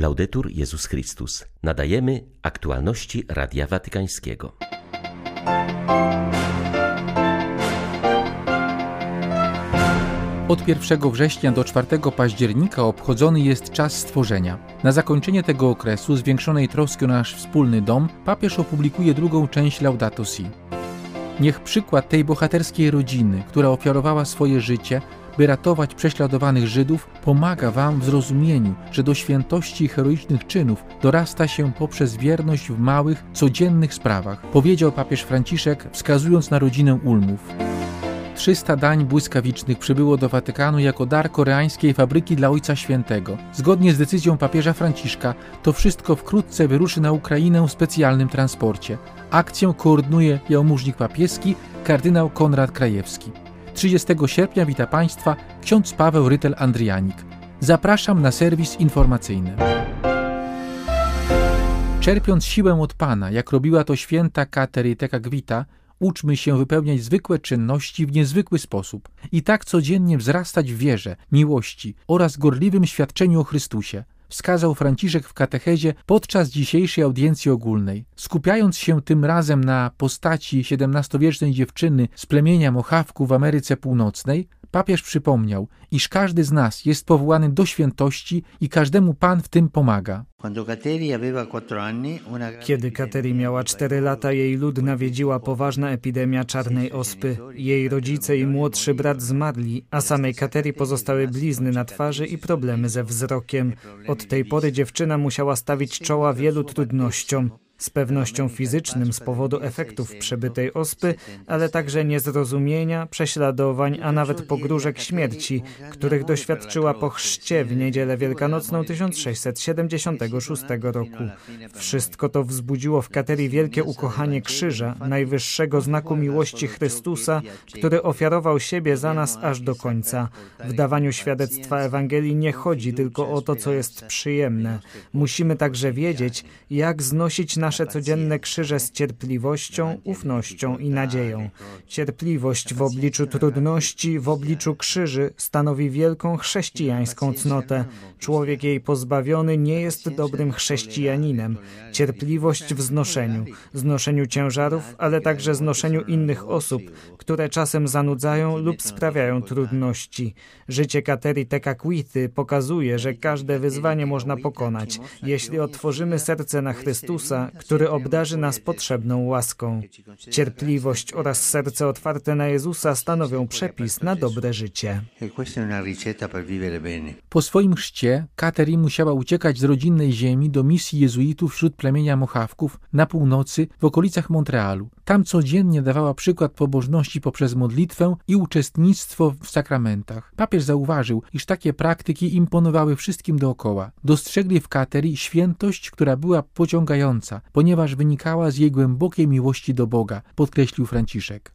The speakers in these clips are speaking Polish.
Laudetur Jezus Chrystus. Nadajemy aktualności Radia Watykańskiego. Od 1 września do 4 października obchodzony jest czas stworzenia. Na zakończenie tego okresu, zwiększonej troski o nasz wspólny dom, papież opublikuje drugą część Laudato Si. Niech przykład tej bohaterskiej rodziny, która ofiarowała swoje życie, by ratować prześladowanych Żydów, pomaga Wam w zrozumieniu, że do świętości heroicznych czynów dorasta się poprzez wierność w małych, codziennych sprawach, powiedział papież Franciszek, wskazując na rodzinę Ulmów. 300 dań błyskawicznych przybyło do Watykanu jako dar koreańskiej fabryki dla Ojca Świętego. Zgodnie z decyzją papieża Franciszka, to wszystko wkrótce wyruszy na Ukrainę w specjalnym transporcie. Akcję koordynuje jałmużnik papieski kardynał Konrad Krajewski. 30 sierpnia wita Państwa ksiądz Paweł Rytel-Andrianik. Zapraszam na serwis informacyjny. Czerpiąc siłę od Pana, jak robiła to święta Kateryteka Gwita, uczmy się wypełniać zwykłe czynności w niezwykły sposób i tak codziennie wzrastać w wierze, miłości oraz gorliwym świadczeniu o Chrystusie wskazał Franciszek w katechezie podczas dzisiejszej audiencji ogólnej. Skupiając się tym razem na postaci XVII-wiecznej dziewczyny z plemienia Mochawku w Ameryce Północnej, papież przypomniał, iż każdy z nas jest powołany do świętości i każdemu Pan w tym pomaga. Kiedy Kateri miała 4 lata, jej lud nawiedziła poważna epidemia czarnej ospy. Jej rodzice i młodszy brat zmarli, a samej Kateri pozostały blizny na twarzy i problemy ze wzrokiem. Od tej pory dziewczyna musiała stawić czoła wielu trudnościom z pewnością fizycznym z powodu efektów przebytej ospy, ale także niezrozumienia, prześladowań, a nawet pogróżek śmierci, których doświadczyła po chrzcie w niedzielę wielkanocną 1676 roku. Wszystko to wzbudziło w Katerii wielkie ukochanie krzyża, najwyższego znaku miłości Chrystusa, który ofiarował siebie za nas aż do końca. W dawaniu świadectwa Ewangelii nie chodzi tylko o to, co jest przyjemne. Musimy także wiedzieć, jak znosić nasze nasze codzienne krzyże z cierpliwością, ufnością i nadzieją. Cierpliwość w obliczu trudności, w obliczu krzyży stanowi wielką chrześcijańską cnotę. Człowiek jej pozbawiony nie jest dobrym chrześcijaninem. Cierpliwość w znoszeniu, znoszeniu ciężarów, ale także znoszeniu innych osób, które czasem zanudzają lub sprawiają trudności. Życie Kateri Tekakwity pokazuje, że każde wyzwanie można pokonać, jeśli otworzymy serce na Chrystusa, który obdarzy nas potrzebną łaską. Cierpliwość oraz serce otwarte na Jezusa stanowią przepis na dobre życie. Po swoim chrzcie Kateri musiała uciekać z rodzinnej ziemi do misji jezuitów wśród plemienia Mochawków na północy w okolicach Montrealu. Tam codziennie dawała przykład pobożności poprzez modlitwę i uczestnictwo w sakramentach. Papież zauważył, iż takie praktyki imponowały wszystkim dookoła. Dostrzegli w Kateri świętość, która była pociągająca, ponieważ wynikała z jej głębokiej miłości do Boga, podkreślił Franciszek.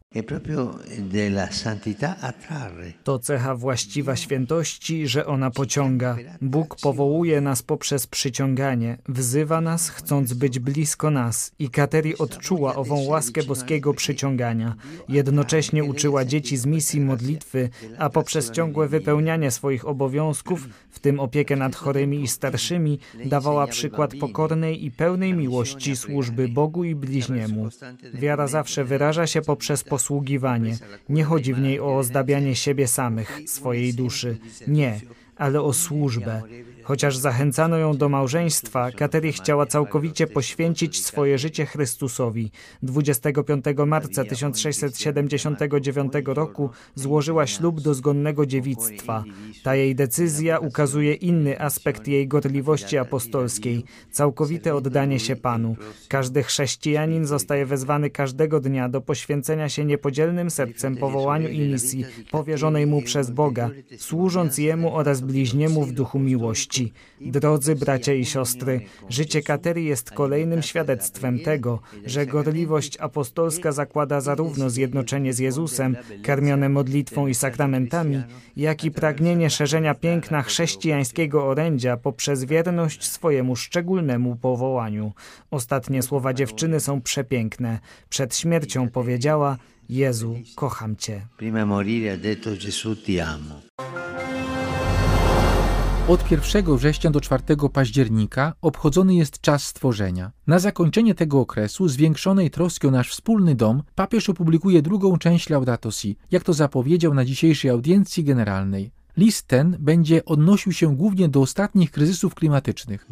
To cecha właściwa świętości, że ona pociąga. Bóg powołuje nas poprzez przyciąganie, wzywa nas, chcąc być blisko nas i Kateri odczuła ową łaskę boskiego przyciągania. Jednocześnie uczyła dzieci z misji modlitwy, a poprzez ciągłe wypełnianie swoich obowiązków, w tym opiekę nad chorymi i starszymi, dawała przykład pokornej i pełnej miłości służby Bogu i bliźniemu. Wiara zawsze wyraża się poprzez posługiwanie. Nie chodzi w niej o ozdabianie siebie samych, swojej duszy. Nie, ale o służbę. Chociaż zachęcano ją do małżeństwa, Katery chciała całkowicie poświęcić swoje życie Chrystusowi. 25 marca 1679 roku złożyła ślub do zgonnego dziewictwa. Ta jej decyzja ukazuje inny aspekt jej gorliwości apostolskiej całkowite oddanie się Panu. Każdy chrześcijanin zostaje wezwany każdego dnia do poświęcenia się niepodzielnym sercem powołaniu i misji powierzonej mu przez Boga, służąc Jemu oraz bliźniemu w duchu miłości. Drodzy bracia i siostry, życie Katery jest kolejnym świadectwem tego, że gorliwość apostolska zakłada zarówno zjednoczenie z Jezusem, karmione modlitwą i sakramentami, jak i pragnienie szerzenia piękna chrześcijańskiego orędzia poprzez wierność swojemu szczególnemu powołaniu. Ostatnie słowa dziewczyny są przepiękne. Przed śmiercią powiedziała: Jezu, kocham Cię. Prima morire ha detto Gesù ti amo. Od 1 września do 4 października obchodzony jest czas stworzenia. Na zakończenie tego okresu, zwiększonej troski o nasz wspólny dom, papież opublikuje drugą część Laudato Si, jak to zapowiedział na dzisiejszej audiencji generalnej. List ten będzie odnosił się głównie do ostatnich kryzysów klimatycznych.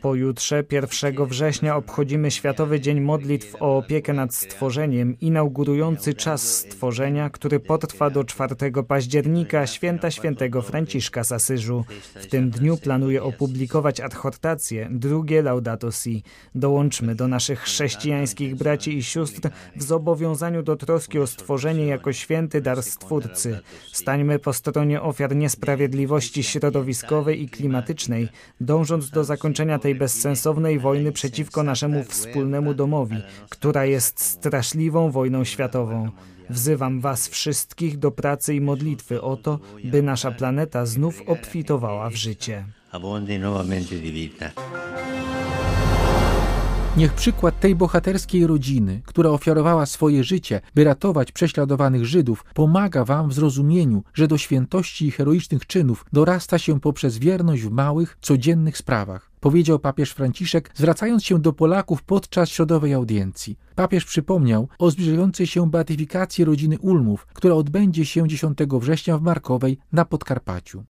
Pojutrze, 1 września, obchodzimy Światowy Dzień Modlitw o opiekę nad stworzeniem, inaugurujący czas stworzenia, który potrwa do 4 października, święta świętego Franciszka z Asyżu. W tym dniu planuję opublikować adhortację, drugie Laudato Si. Dołączmy do naszych chrześcijańskich braci i sióstr w zobowiązaniu do troski o stworzenie jako święty dar Stwórcy. Stańmy po stronie ofiar niesprawiedliwości środowiskowej i klimatycznej, dążąc do zakończenia tej bezsensownej wojny przeciwko naszemu wspólnemu domowi, która jest straszliwą wojną światową. Wzywam Was wszystkich do pracy i modlitwy o to, by nasza planeta znów obfitowała w życie. Niech przykład tej bohaterskiej rodziny, która ofiarowała swoje życie, by ratować prześladowanych Żydów, pomaga wam w zrozumieniu, że do świętości i heroicznych czynów dorasta się poprzez wierność w małych, codziennych sprawach. Powiedział papież Franciszek, zwracając się do Polaków podczas środowej audiencji. Papież przypomniał o zbliżającej się beatyfikacji rodziny Ulmów, która odbędzie się 10 września w Markowej na Podkarpaciu.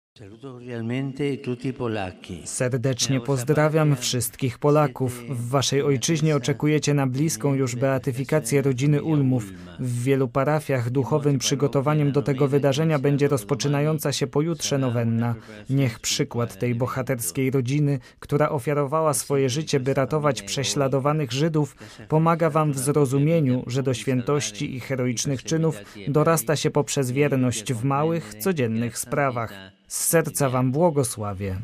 Serdecznie pozdrawiam wszystkich Polaków. W waszej ojczyźnie oczekujecie na bliską już beatyfikację rodziny Ulmów. W wielu parafiach duchowym przygotowaniem do tego wydarzenia będzie rozpoczynająca się pojutrze nowenna. Niech przykład tej bohaterskiej rodziny, która ofiarowała swoje życie, by ratować prześladowanych Żydów, pomaga wam w zrozumieniu, że do świętości i heroicznych czynów dorasta się poprzez wierność w małych, codziennych sprawach. Z serca Wam błogosławię.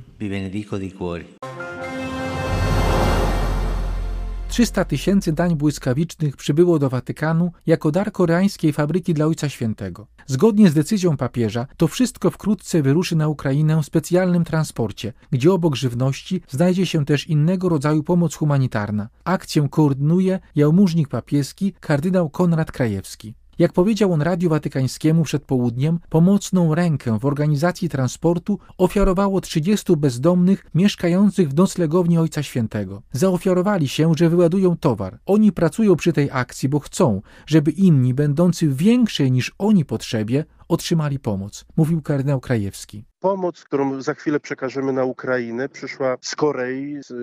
300 tysięcy dań błyskawicznych przybyło do Watykanu jako dar koreańskiej fabryki dla Ojca Świętego. Zgodnie z decyzją papieża, to wszystko wkrótce wyruszy na Ukrainę w specjalnym transporcie, gdzie obok żywności znajdzie się też innego rodzaju pomoc humanitarna. Akcję koordynuje jałmużnik papieski kardynał Konrad Krajewski. Jak powiedział on Radiu Watykańskiemu przed południem, pomocną rękę w organizacji transportu ofiarowało 30 bezdomnych mieszkających w noclegowni Ojca Świętego. Zaofiarowali się, że wyładują towar. Oni pracują przy tej akcji, bo chcą, żeby inni, będący w większej niż oni potrzebie, otrzymali pomoc, mówił kardynał Krajewski. Pomoc, którą za chwilę przekażemy na Ukrainę, przyszła z Korei, z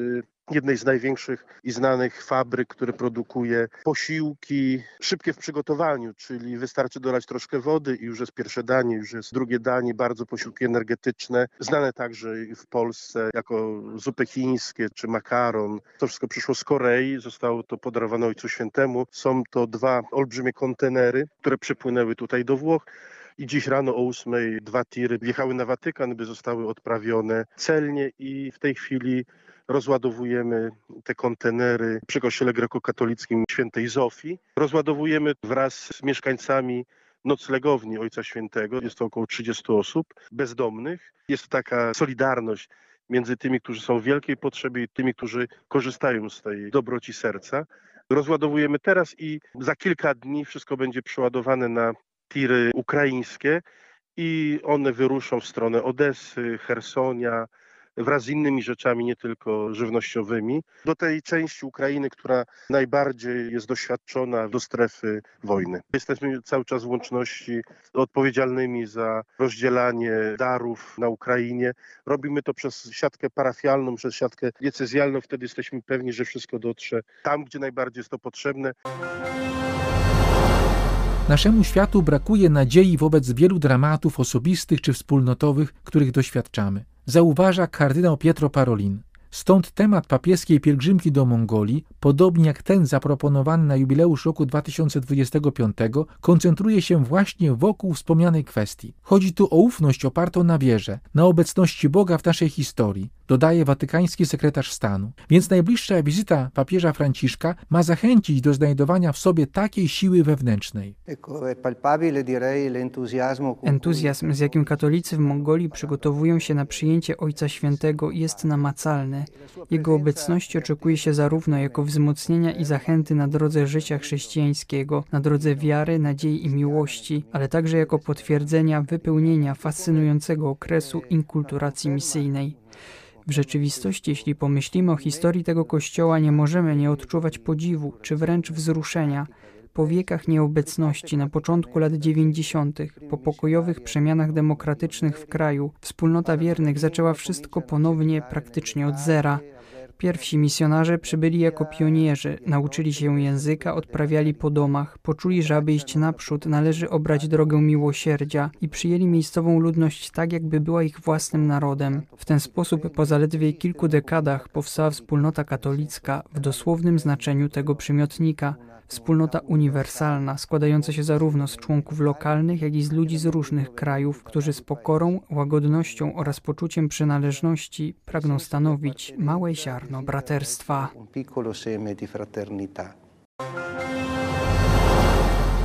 jednej z największych i znanych fabryk, które produkuje posiłki szybkie w przygotowaniu, czyli wystarczy dolać troszkę wody i już jest pierwsze danie, już jest drugie danie, bardzo posiłki energetyczne, znane także w Polsce jako zupy chińskie czy makaron. To wszystko przyszło z Korei, zostało to podarowane Ojcu Świętemu. Są to dwa olbrzymie kontenery, które przypłynęły tutaj do Włoch. I dziś rano o 8 dwa tiry wjechały na Watykan, by zostały odprawione celnie i w tej chwili rozładowujemy te kontenery przy kościele grekokatolickim świętej Zofii. Rozładowujemy wraz z mieszkańcami noclegowni Ojca Świętego. Jest to około 30 osób bezdomnych. Jest taka solidarność między tymi, którzy są w wielkiej potrzebie i tymi, którzy korzystają z tej dobroci serca. Rozładowujemy teraz i za kilka dni wszystko będzie przeładowane na tiry ukraińskie i one wyruszą w stronę Odessy, Hersonia, wraz z innymi rzeczami, nie tylko żywnościowymi, do tej części Ukrainy, która najbardziej jest doświadczona do strefy wojny. Jesteśmy cały czas w łączności odpowiedzialnymi za rozdzielanie darów na Ukrainie. Robimy to przez siatkę parafialną, przez siatkę diecezjalną. Wtedy jesteśmy pewni, że wszystko dotrze tam, gdzie najbardziej jest to potrzebne. Naszemu światu brakuje nadziei wobec wielu dramatów osobistych czy wspólnotowych, których doświadczamy zauważa kardynał Pietro Parolin. Stąd temat papieskiej pielgrzymki do Mongolii, podobnie jak ten zaproponowany na jubileusz roku 2025, koncentruje się właśnie wokół wspomnianej kwestii. Chodzi tu o ufność opartą na wierze, na obecności Boga w naszej historii, dodaje watykański sekretarz stanu. Więc najbliższa wizyta papieża Franciszka ma zachęcić do znajdowania w sobie takiej siły wewnętrznej. Entuzjazm, z jakim katolicy w Mongolii przygotowują się na przyjęcie Ojca Świętego, jest namacalny. Jego obecności oczekuje się zarówno jako wzmocnienia i zachęty na drodze życia chrześcijańskiego, na drodze wiary, nadziei i miłości, ale także jako potwierdzenia wypełnienia fascynującego okresu inkulturacji misyjnej. W rzeczywistości, jeśli pomyślimy o historii tego kościoła, nie możemy nie odczuwać podziwu czy wręcz wzruszenia po wiekach nieobecności na początku lat 90., po pokojowych przemianach demokratycznych w kraju, wspólnota wiernych zaczęła wszystko ponownie praktycznie od zera. Pierwsi misjonarze przybyli jako pionierzy, nauczyli się języka, odprawiali po domach, poczuli, że aby iść naprzód należy obrać drogę miłosierdzia i przyjęli miejscową ludność tak, jakby była ich własnym narodem. W ten sposób po zaledwie kilku dekadach powstała wspólnota katolicka w dosłownym znaczeniu tego przymiotnika – Wspólnota uniwersalna, składająca się zarówno z członków lokalnych, jak i z ludzi z różnych krajów, którzy z pokorą, łagodnością oraz poczuciem przynależności pragną stanowić małe ziarno braterstwa.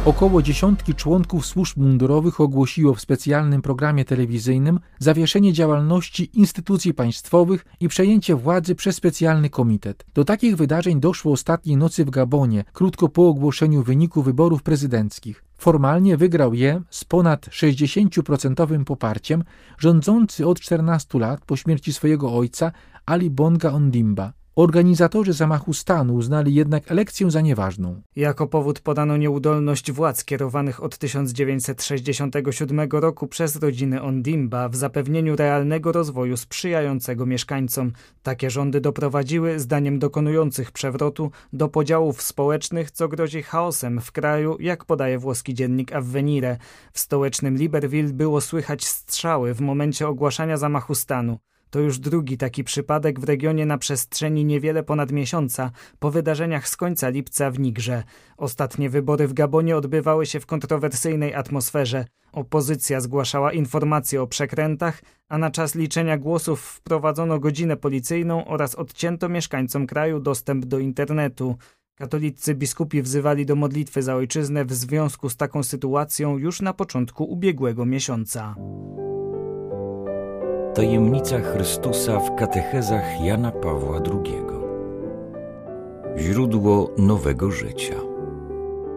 Około dziesiątki członków służb mundurowych ogłosiło w specjalnym programie telewizyjnym zawieszenie działalności instytucji państwowych i przejęcie władzy przez specjalny komitet. Do takich wydarzeń doszło ostatniej nocy w Gabonie, krótko po ogłoszeniu wyniku wyborów prezydenckich. Formalnie wygrał je z ponad 60% poparciem rządzący od 14 lat po śmierci swojego ojca Ali Bonga Ondimba. Organizatorzy zamachu stanu uznali jednak elekcję za nieważną. Jako powód podano nieudolność władz kierowanych od 1967 roku przez rodziny Ondimba w zapewnieniu realnego rozwoju sprzyjającego mieszkańcom. Takie rządy doprowadziły, zdaniem dokonujących przewrotu, do podziałów społecznych, co grozi chaosem w kraju, jak podaje włoski dziennik Avvenire. W stołecznym Libreville było słychać strzały w momencie ogłaszania zamachu stanu. To już drugi taki przypadek w regionie na przestrzeni niewiele ponad miesiąca po wydarzeniach z końca lipca w Nigrze. Ostatnie wybory w Gabonie odbywały się w kontrowersyjnej atmosferze. Opozycja zgłaszała informacje o przekrętach, a na czas liczenia głosów wprowadzono godzinę policyjną oraz odcięto mieszkańcom kraju dostęp do internetu. Katolicy biskupi wzywali do modlitwy za ojczyznę w związku z taką sytuacją już na początku ubiegłego miesiąca. Tajemnica Chrystusa w katechezach Jana Pawła II. Źródło nowego życia.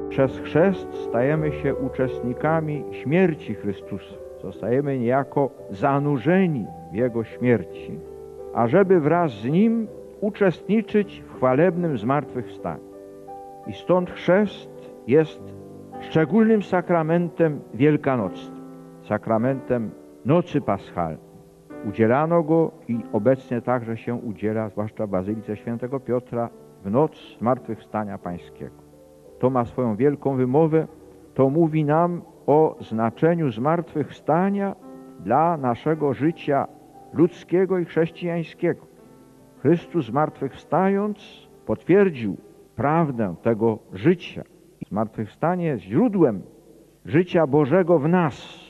Przez chrzest stajemy się uczestnikami śmierci Chrystusa. Zostajemy niejako zanurzeni w Jego śmierci, ażeby wraz z Nim uczestniczyć w chwalebnym zmartwychwstaniu. I stąd chrzest jest szczególnym sakramentem wielkanocnym, sakramentem nocy paschalnej. Udzielano go i obecnie także się udziela, zwłaszcza w Bazylice Świętego Piotra, w noc Zmartwychwstania Pańskiego. To ma swoją wielką wymowę, to mówi nam o znaczeniu zmartwychwstania dla naszego życia ludzkiego i chrześcijańskiego. Chrystus zmartwychwstając potwierdził prawdę tego życia. Zmartwychwstanie jest źródłem życia Bożego w nas.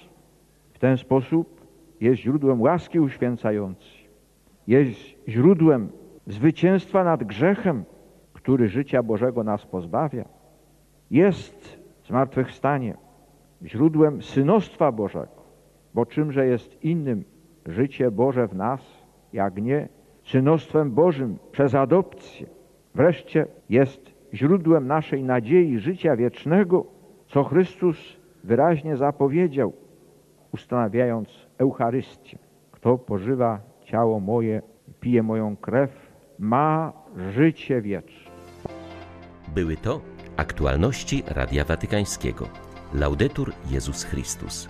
W ten sposób jest źródłem łaski uświęcającej, jest źródłem zwycięstwa nad grzechem, który życia Bożego nas pozbawia, jest zmartwychwstanie źródłem synostwa Bożego, bo czymże jest innym życie Boże w nas, jak nie synostwem Bożym przez adopcję. Wreszcie jest źródłem naszej nadziei życia wiecznego, co Chrystus wyraźnie zapowiedział ustanawiając Eucharystię. Kto pożywa ciało moje, pije moją krew, ma życie wieczne. Były to aktualności Radia Watykańskiego. Laudetur Jezus Chrystus.